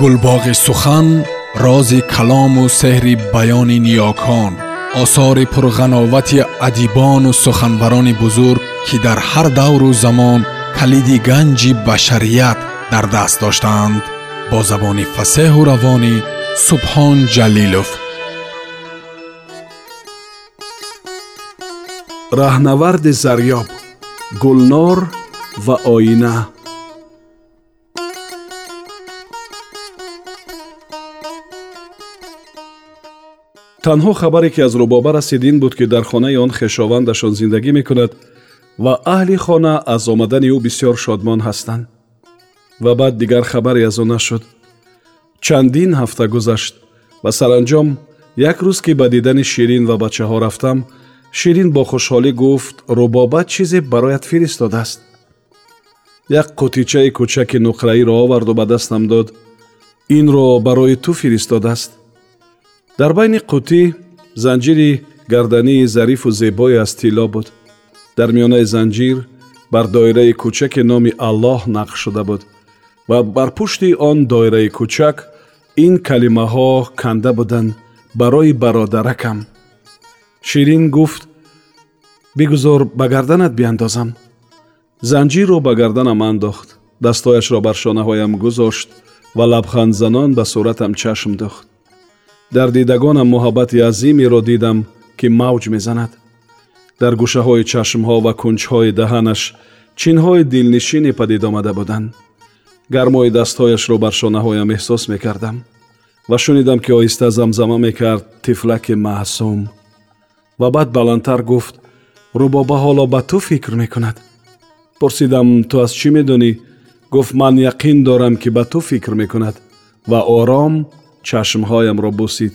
гулбоғи сухан рози калому сеҳри баёни ниёкон осори пурғановати адибону суханбарони бузург ки дар ҳар давру замон калиди ганҷи башарият дар даст доштаанд бо забони фасеҳу равонӣ субҳон ҷалилов. Раҳнаварди зарёб гулнор ва оина танҳо хабаре ки аз рубоба расид ин буд ки дар хонаи он хешовандашон зиндагӣ мекунад ва аҳли хона аз омадани ӯ бисьёр шодмон ҳастанд ва баъд дигар хабаре аз он нашуд чандин ҳафта гузашт ва саранҷом як рӯз ки ба дидани ширин ва бачаҳо рафтам ширин бо хушҳолӣ гуфт рубоба чизе барояд фиристодааст як қутичаи кӯчаки нуқраиро оварду ба дастам дод инро барои ту фиристодааст дар байни қутӣ занҷири гардании зарифу зебое аз тилло буд. Дар миёнаи занҷир бар доираи кӯчаки номи аллоҳ нақш шуда буд ва бар пушти он доираи кӯчак ин калимаҳо канда буданд барои бародаракам. Ширин гуфт бигузор ба гарданат биандозам занҷирро ба гарданам андохт. Дастҳояшро бар шонаҳоям гузошт ва лабханdzанон ба суратам чашм дохт дар дидагонам муҳаббати азимеро дидам ки мавҷ мезанад. Дар гӯшаҳои чашмҳо ва кунҷҳои даҳанаш чинҳои дилнишине падид омада буданд. Гармои дастҳояшро бар шонаҳоям эҳсос мекардам ва шунидам ки оҳиста замзама мекард тифлаки маъсум. Ва баъд баландтар гуфт рубоба ҳоло ба ту фикр мекунад пурсидам ту аз чӣ медонӣ? Гуфт ман яқин дорам ки ба ту фикр мекунад ва ором чашмҳоямро бусид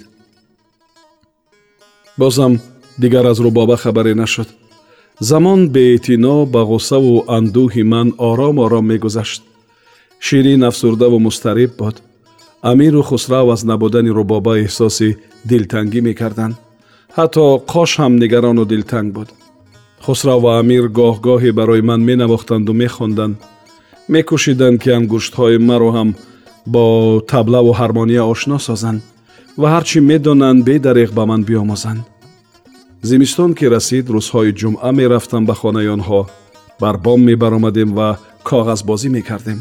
бозам дигар аз рубоба хабаре нашуд замон беэътино ба ғуссаву андӯҳи ман ором ором мегузашт ширин афсурдаву мустариб буд амиру хусрав аз набудани рубоба эҳсоси дилтангӣ мекарданд ҳатто qosh ҳам нигарону дилтанг буд хусрав ва амир гоҳ-гоҳе барои ман менавохтанду мехонданд мекӯшиданд ки ангуштҳои маро ҳам бо таблаву ҳармония ошно созанд ва ҳарчӣ медонанд бедареғ ба ман биомӯзанд зимистон ки расид рӯзҳои ҷумъа мерафтам ба хонаи онҳо бар бом мебаромадем ва коғазбозӣ мекардем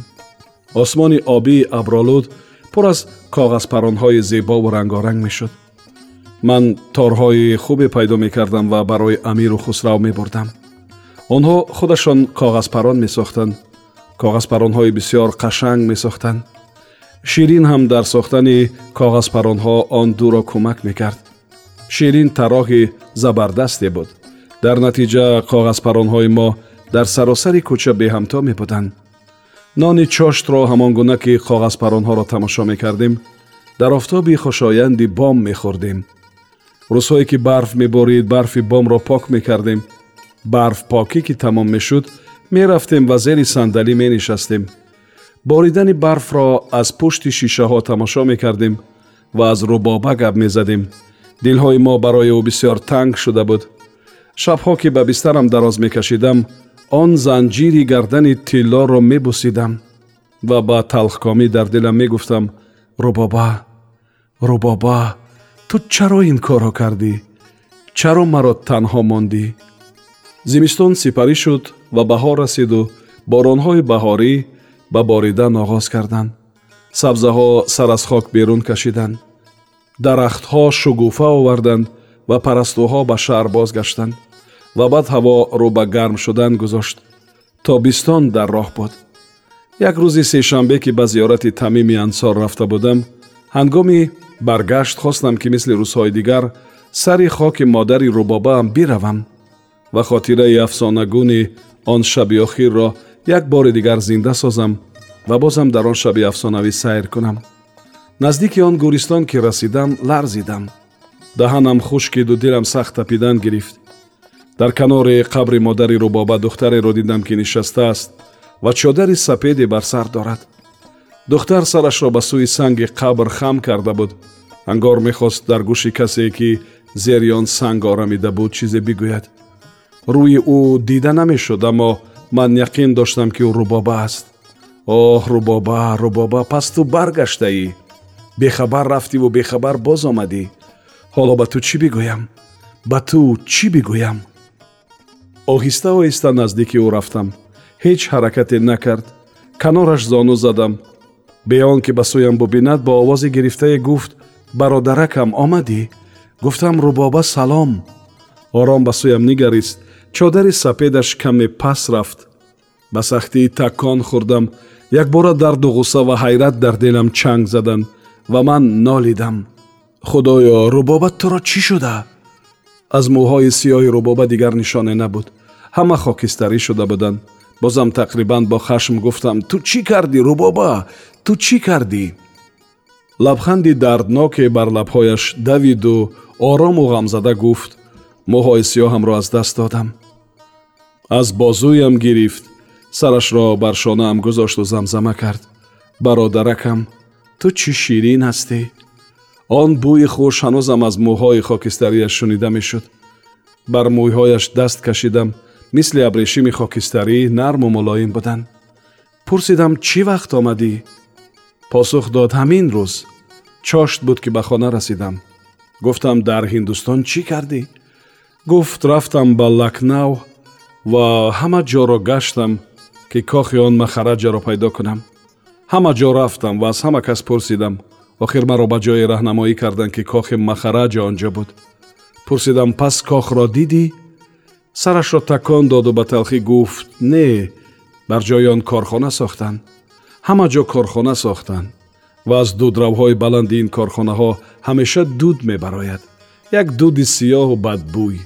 осмони обии абролуд пур аз коғазпаронҳои зебову рангоранг мешуд ман торҳои хубе пайдо мекардам ва барои амиру хусрав мебурдам онҳо худашон коғазпарон месохтанд коғазпаронҳои бисьёр қашанг месохтанд شیرین هم در ساختن کاغذپرانها آن دو را کمک می‌کرد. شیرین تراح زبردستی بود. در نتیجه کاغذپرانهای ما در سراسر کوچه به همتا می بودند. نان چاشت را همان گونه که کاغذپرانها را تماشا می کردیم در آفتاب خوشایند بام می خوردیم. روزهایی که برف می بارید برف بام را پاک می کردیم. برف پاکی که تمام می شد می رفتیم و زیر صندلی می نشستیم. Боридани барфро аз пушти шишаҳо тамошо мекардем ва аз рубоба гап мезадем. Дилҳои мо барои ӯ бисьёр танг шуда буд. Шабҳо ки ба бистарам дароз мекашидам он занҷири гардани тиллоро мебусидам ва ба талхкомӣ дар дилам мегуфтам рубоба рубоба ту чаро ин корро кардӣ? Чаро маро танҳо мондӣ? Зимистон сипарӣ шуд ва баҳор расиду. Боронҳои баҳорӣ ба боридан оғоз карданд. Сабзаҳо сар аз хок берун кашиданд. Дарахтҳо шугуфа оварданд ва парастӯҳо ба шаҳр бозгаштанд ва баъд ҳаво рӯ ба гарм шудан гузошт. Тобистон дар роҳ буд. Як рӯзи сешанбе ки ба зиёрати тамими ансор рафта будам ҳангоми баргашт хостам ки мисли рӯзҳои дигар сари хоки модари рубобаам биравам ва хотираи афсонагуни он шаби охирро як бори дигар зинда созам ва бозам дар он шаби афсонавӣ сайр кунам. Наздики он гӯристон ки расидам ларзидам. Даҳанам хушкиду дилам сахт тапидан гирифт. Дар канори қабри модари рубоба духтареро дидам ки нишастааст ва чодари сапеде бар сар дорад. Духтар сарашро ба сӯи санги қабр хам карда буд. Ангор мехост дар гӯши касе ки зери он санг орамида буд чизе бигӯяд. Рӯи ӯ дида намешуд аммо ман яқин доштам ки ӯ рубоба аст. Оҳ рубоба рубоба пас ту баргаштаӣ. Бехабар рафтиву бехабар боз омадӣ. Ҳоло ба ту чӣ бигӯям? Ба ту чӣ бигӯям? Оҳиста оҳиста наздики ӯ рафтам. Ҳеҷ ҳаракате накард. Канораш зону задам. Бе он ки ба сӯям бубинад бо овози гирифтае гуфт бародаракам омадӣ? Гуфтам рубоба салом! Ором ба сӯям нигарист чодари сапедаш каме пас рафт. Ба сахтӣ таккон хӯрдам. Якбора дарду ғусса ва ҳайрат дар дилам чанг заданд ва ман нолидам. Худоё рубоба туро чӣ шуда? Аз мӯҳои сиёҳи рубоба дигар нишоне набуд. Ҳама хокистарӣ шуда буданд. Бозам тақрибан бо хашм гуфтам ту чӣ кардӣ рубоба? Ту чӣ кардӣ? Лабханди дардноке бар лабҳояш давиду орому ғамзада гуфт. Мӯҳои сиёҳамро аз даст додам аз бозӯям гирифт. Сарашро бар шонаам гузошту замзама кард. Бародаракам ту чӣ ширин ҳастӣ? Он бӯи хуш ҳанӯзам аз мӯҳои хокистарияш шунида мешуд. Бар мӯйҳояш даст кашидам мисли абрешими хокистарӣ нарму мулоим буданд пурсидам чӣ вақт омадӣ? Посух дод ҳамин рӯз. Чошт буд ки ба хона расидам. Гуфтам дар ҳиндустон чӣ кардӣ? Гуфт рафтам ба лакнав ва ҳама ҷоро гаштам ки кохи он махараҷаро пайдо кунам. ҳама ҷо рафтам ва аз ҳама кас пурсидам. Охир маро ба ҷое раҳнамоӣ карданд ки кохи махараҷа он ҷо буд. Пурсидам пас кохро дидӣ? Сарашро такон доду ба талхӣ гуфт не бар ҷои он корхона сохтанд ҳама ҷо корхона сохтанд ва аз дудравҳои баланди ин корхонаҳо ҳамеша дуд мебарояд. Як дуди сиёҳу бадбӯй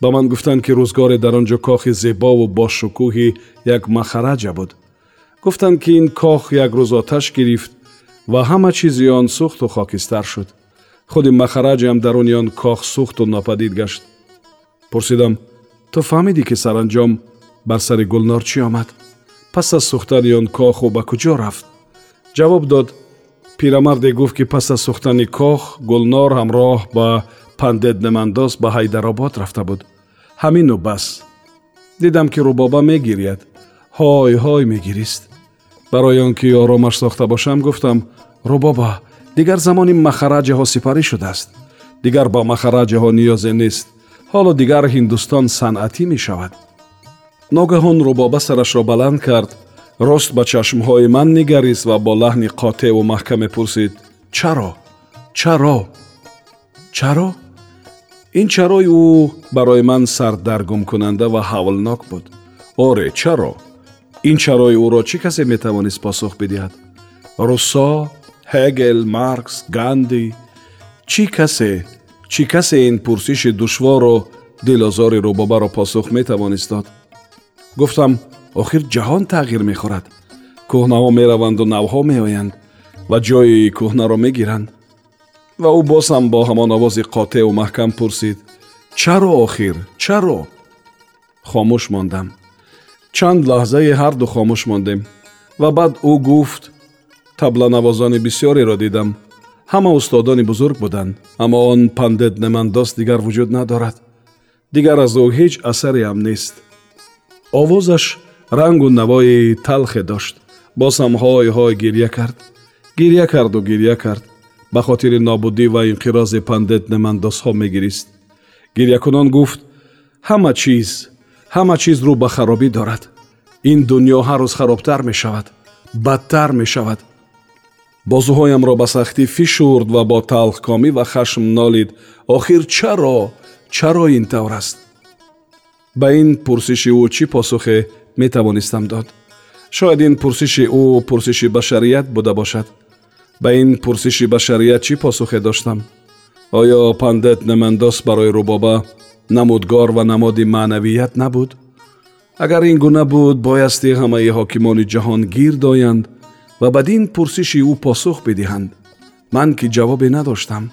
ба ман гуфтанд ки рӯзгоре дар он ҷо кохи зебову бошукӯҳи як махараҷа буд гуфтанд ки ин кох як рӯз оташ гирифт ва ҳама чизи он сӯхту хокистар шуд худи махараҷам даруни он кох сӯхту нопадид гашт пурсидам ту фаҳмидӣ ки саранҷом бар сари гулнор чӣ омад пас аз сӯхтани он коху ба куҷо рафт ҷавоб дод пирамарде гуфт ки пас аз сӯхтани кох гулнор ҳамроҳ ба пандеднамандос ба ҳайдаробод рафта буд ҳамину бас дидам ки рубоба мегиряд ҳой ҳой мегирист барои он ки оромаш сохта бошам гуфтам рубоба дигар замони махараҷаҳо сипарӣ шудааст дигар ба махараҷаҳо ниёзе нест ҳоло дигар ҳиндустон санъатӣ мешавад ногаҳон рубоба сарашро баланд кард рост ба чашмҳои ман нигарист ва бо лаҳни қотеъу маҳкаме пурсид чаро чаро чаро ин чарои ӯ барои ман сардаргумкунанда ва ҳавлнок буд оре чаро ин чарои ӯро чӣ касе метавонист посух бидиҳад руссо ҳегел маркс ганди чӣ касе чӣ касе ин пурсиши душвору дилозори рӯбобаро посух метавонист дод гуфтам охир ҷаҳон тағйир мехӯрад кӯҳнаҳо мераванду навҳо меоянд ва ҷои кӯҳнаро мегиранд ва ӯ боз ҳам бо ҳамон овози қотеъу маҳкам пурсид чаро охир чаро хомӯш мондам чанд лаҳзае ҳарду хомӯш мондем ва баъд ӯ гуфт табланавозони бисёреро дидам ҳама устодони бузург буданд аммо он пандед немандос дигар вуҷуд надорад дигар аз ӯ ҳеҷ асаре ҳам нест овозаш рангу навои талхе дошт боз ҳам ҳой ҳой гирья кард гирья карду гирья кард ба хотири нобудӣ ва инқирози пандед немандосҳо мегирист гирьякунон гуфт ҳама чиз ҳама чиз рӯ ба харобӣ дорад ин дуньё ҳар рӯз харобтар мешавад бадтар мешавад бозуҳоямро ба сахтӣ фишурд ва бо талхкомӣ ва хашм нолид охир чаро чаро ин тавр аст ба ин пурсиши ӯ чӣ посухе метавонистам дод шояд ин пурсиши ӯ пурсиши башарият буда бошад ба ин пурсиши башарият чӣ посухе доштам оё пандет немандос барои рубоба намудгор ва намоди маънавият набуд агар ин гуна буд боясти ҳамаи ҳокимони ҷаҳон гирд оянд ва бадин пурсиши ӯ посух бидиҳанд ман ки ҷавобе надоштам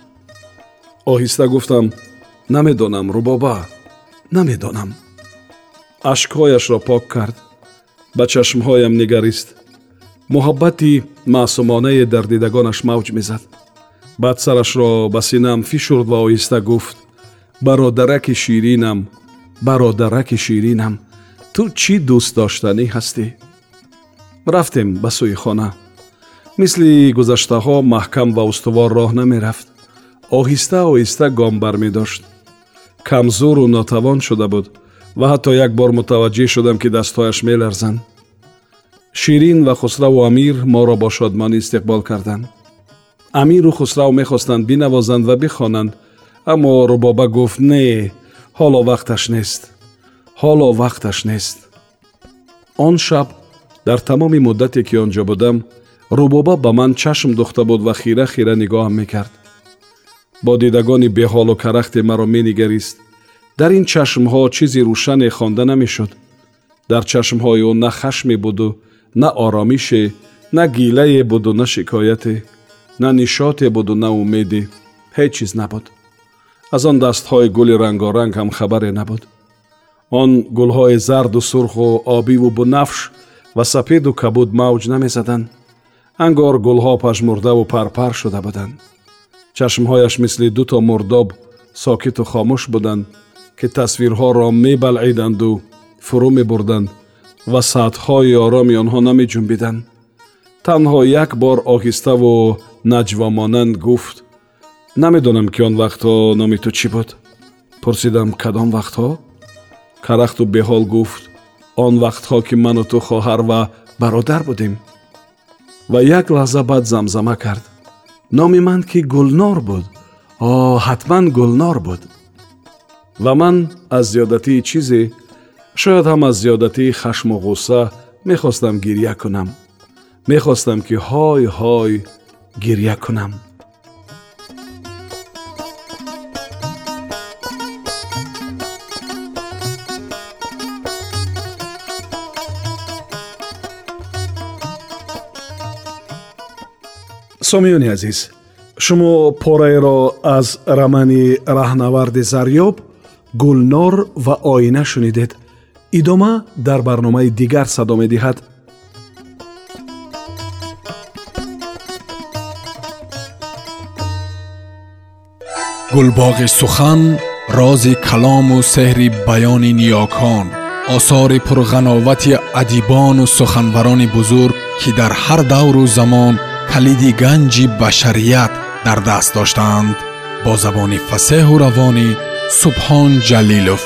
оҳиста гуфтам намедонам рубоба намедонам ашкҳояшро пок кард ба чашмҳоям нигарист муҳаббати маъсумонае дар дидагонаш мавҷ мезад баъд сарашро ба синам фишурд ва оҳиста гуфт. Бародараки ширинам бародараки ширинам. Ту чӣ дӯстдоштанӣ ҳастӣ? Рафтем ба сӯи хона. Мисли гузаштаҳо маҳкам ва устувор роҳ намерафт. Оҳиста оҳиста гом бармедошт. Камзуру нотавон шуда буд ва ҳатто як бор мутаваҷҷеҳ шудам ки дастҳояш меларзанд ширин ва хусраву амир моро бо шодмонӣ истиқбол карданд. Амиру хусрав мехостанд бинавозанд ва бихонанд аммо рубоба гуфт не ҳоло вақташ нест ҳоло вақташ нест он шаб дар тамоми муддате ки он ҷо будам рубоба ба ман чашм духта буд ва хира хира нигоҳам мекард. Бо дидагони беҳолу карахте маро менигарист. Дар ин чашмҳо чизи рӯшане хонда намешуд. Дар чашмҳои ӯ на хашме буду на оромише на гилае буду на шикояте на нишоте буду на умеде. Ҳеҷ чиз набуд. Аз он дастҳои гули рангоранг ҳам хабаре набуд. Он гулҳои зарду сурху обиву бунафш ва сапеду кабуд мавҷ намезаданд ангор гулҳо пажмурдаву парпар шуда буданд. Чашмҳояш мисли ду то мурдоб сокиту хомӯш буданд ки тасвирҳоро мебалъиданду фурӯ мебурданд ва сатҳҳои ороми онҳо намеҷунбиданд. Танҳо як бор оҳиставу наҷвомонанд гуфт. Намедонам ки он вақтҳо номи ту чӣ буд. Пурсидам кадом вақтҳо? Карахту беҳол гуфт. Он вақтҳо ки ману ту хоҳар ва бародар будем. Ва як лаҳза баъд замзама кард. Номи ман ки гулнор буд. О ҳатман гулнор буд. Ва ман аз зиёдатии чизе шояд ҳам аз зиёдатии хашму ғусса мехостам гирья кунам мехостам ки ҳой ҳой гирья кунам сомиёни азиз шумо пораеро аз рамани раҳнаварди зарёб гулнор ва оина шунидед идома дар барномаи дигар садо медиҳад. Гулбоғи сухан рози калому сеҳри баёни ниёкон осори пурғановати адибону суханбарони бузург ки дар ҳар давру замон калиди ганҷи башарият дар даст доштаанд бо забони фасеҳу равонӣ субҳон ҷалилов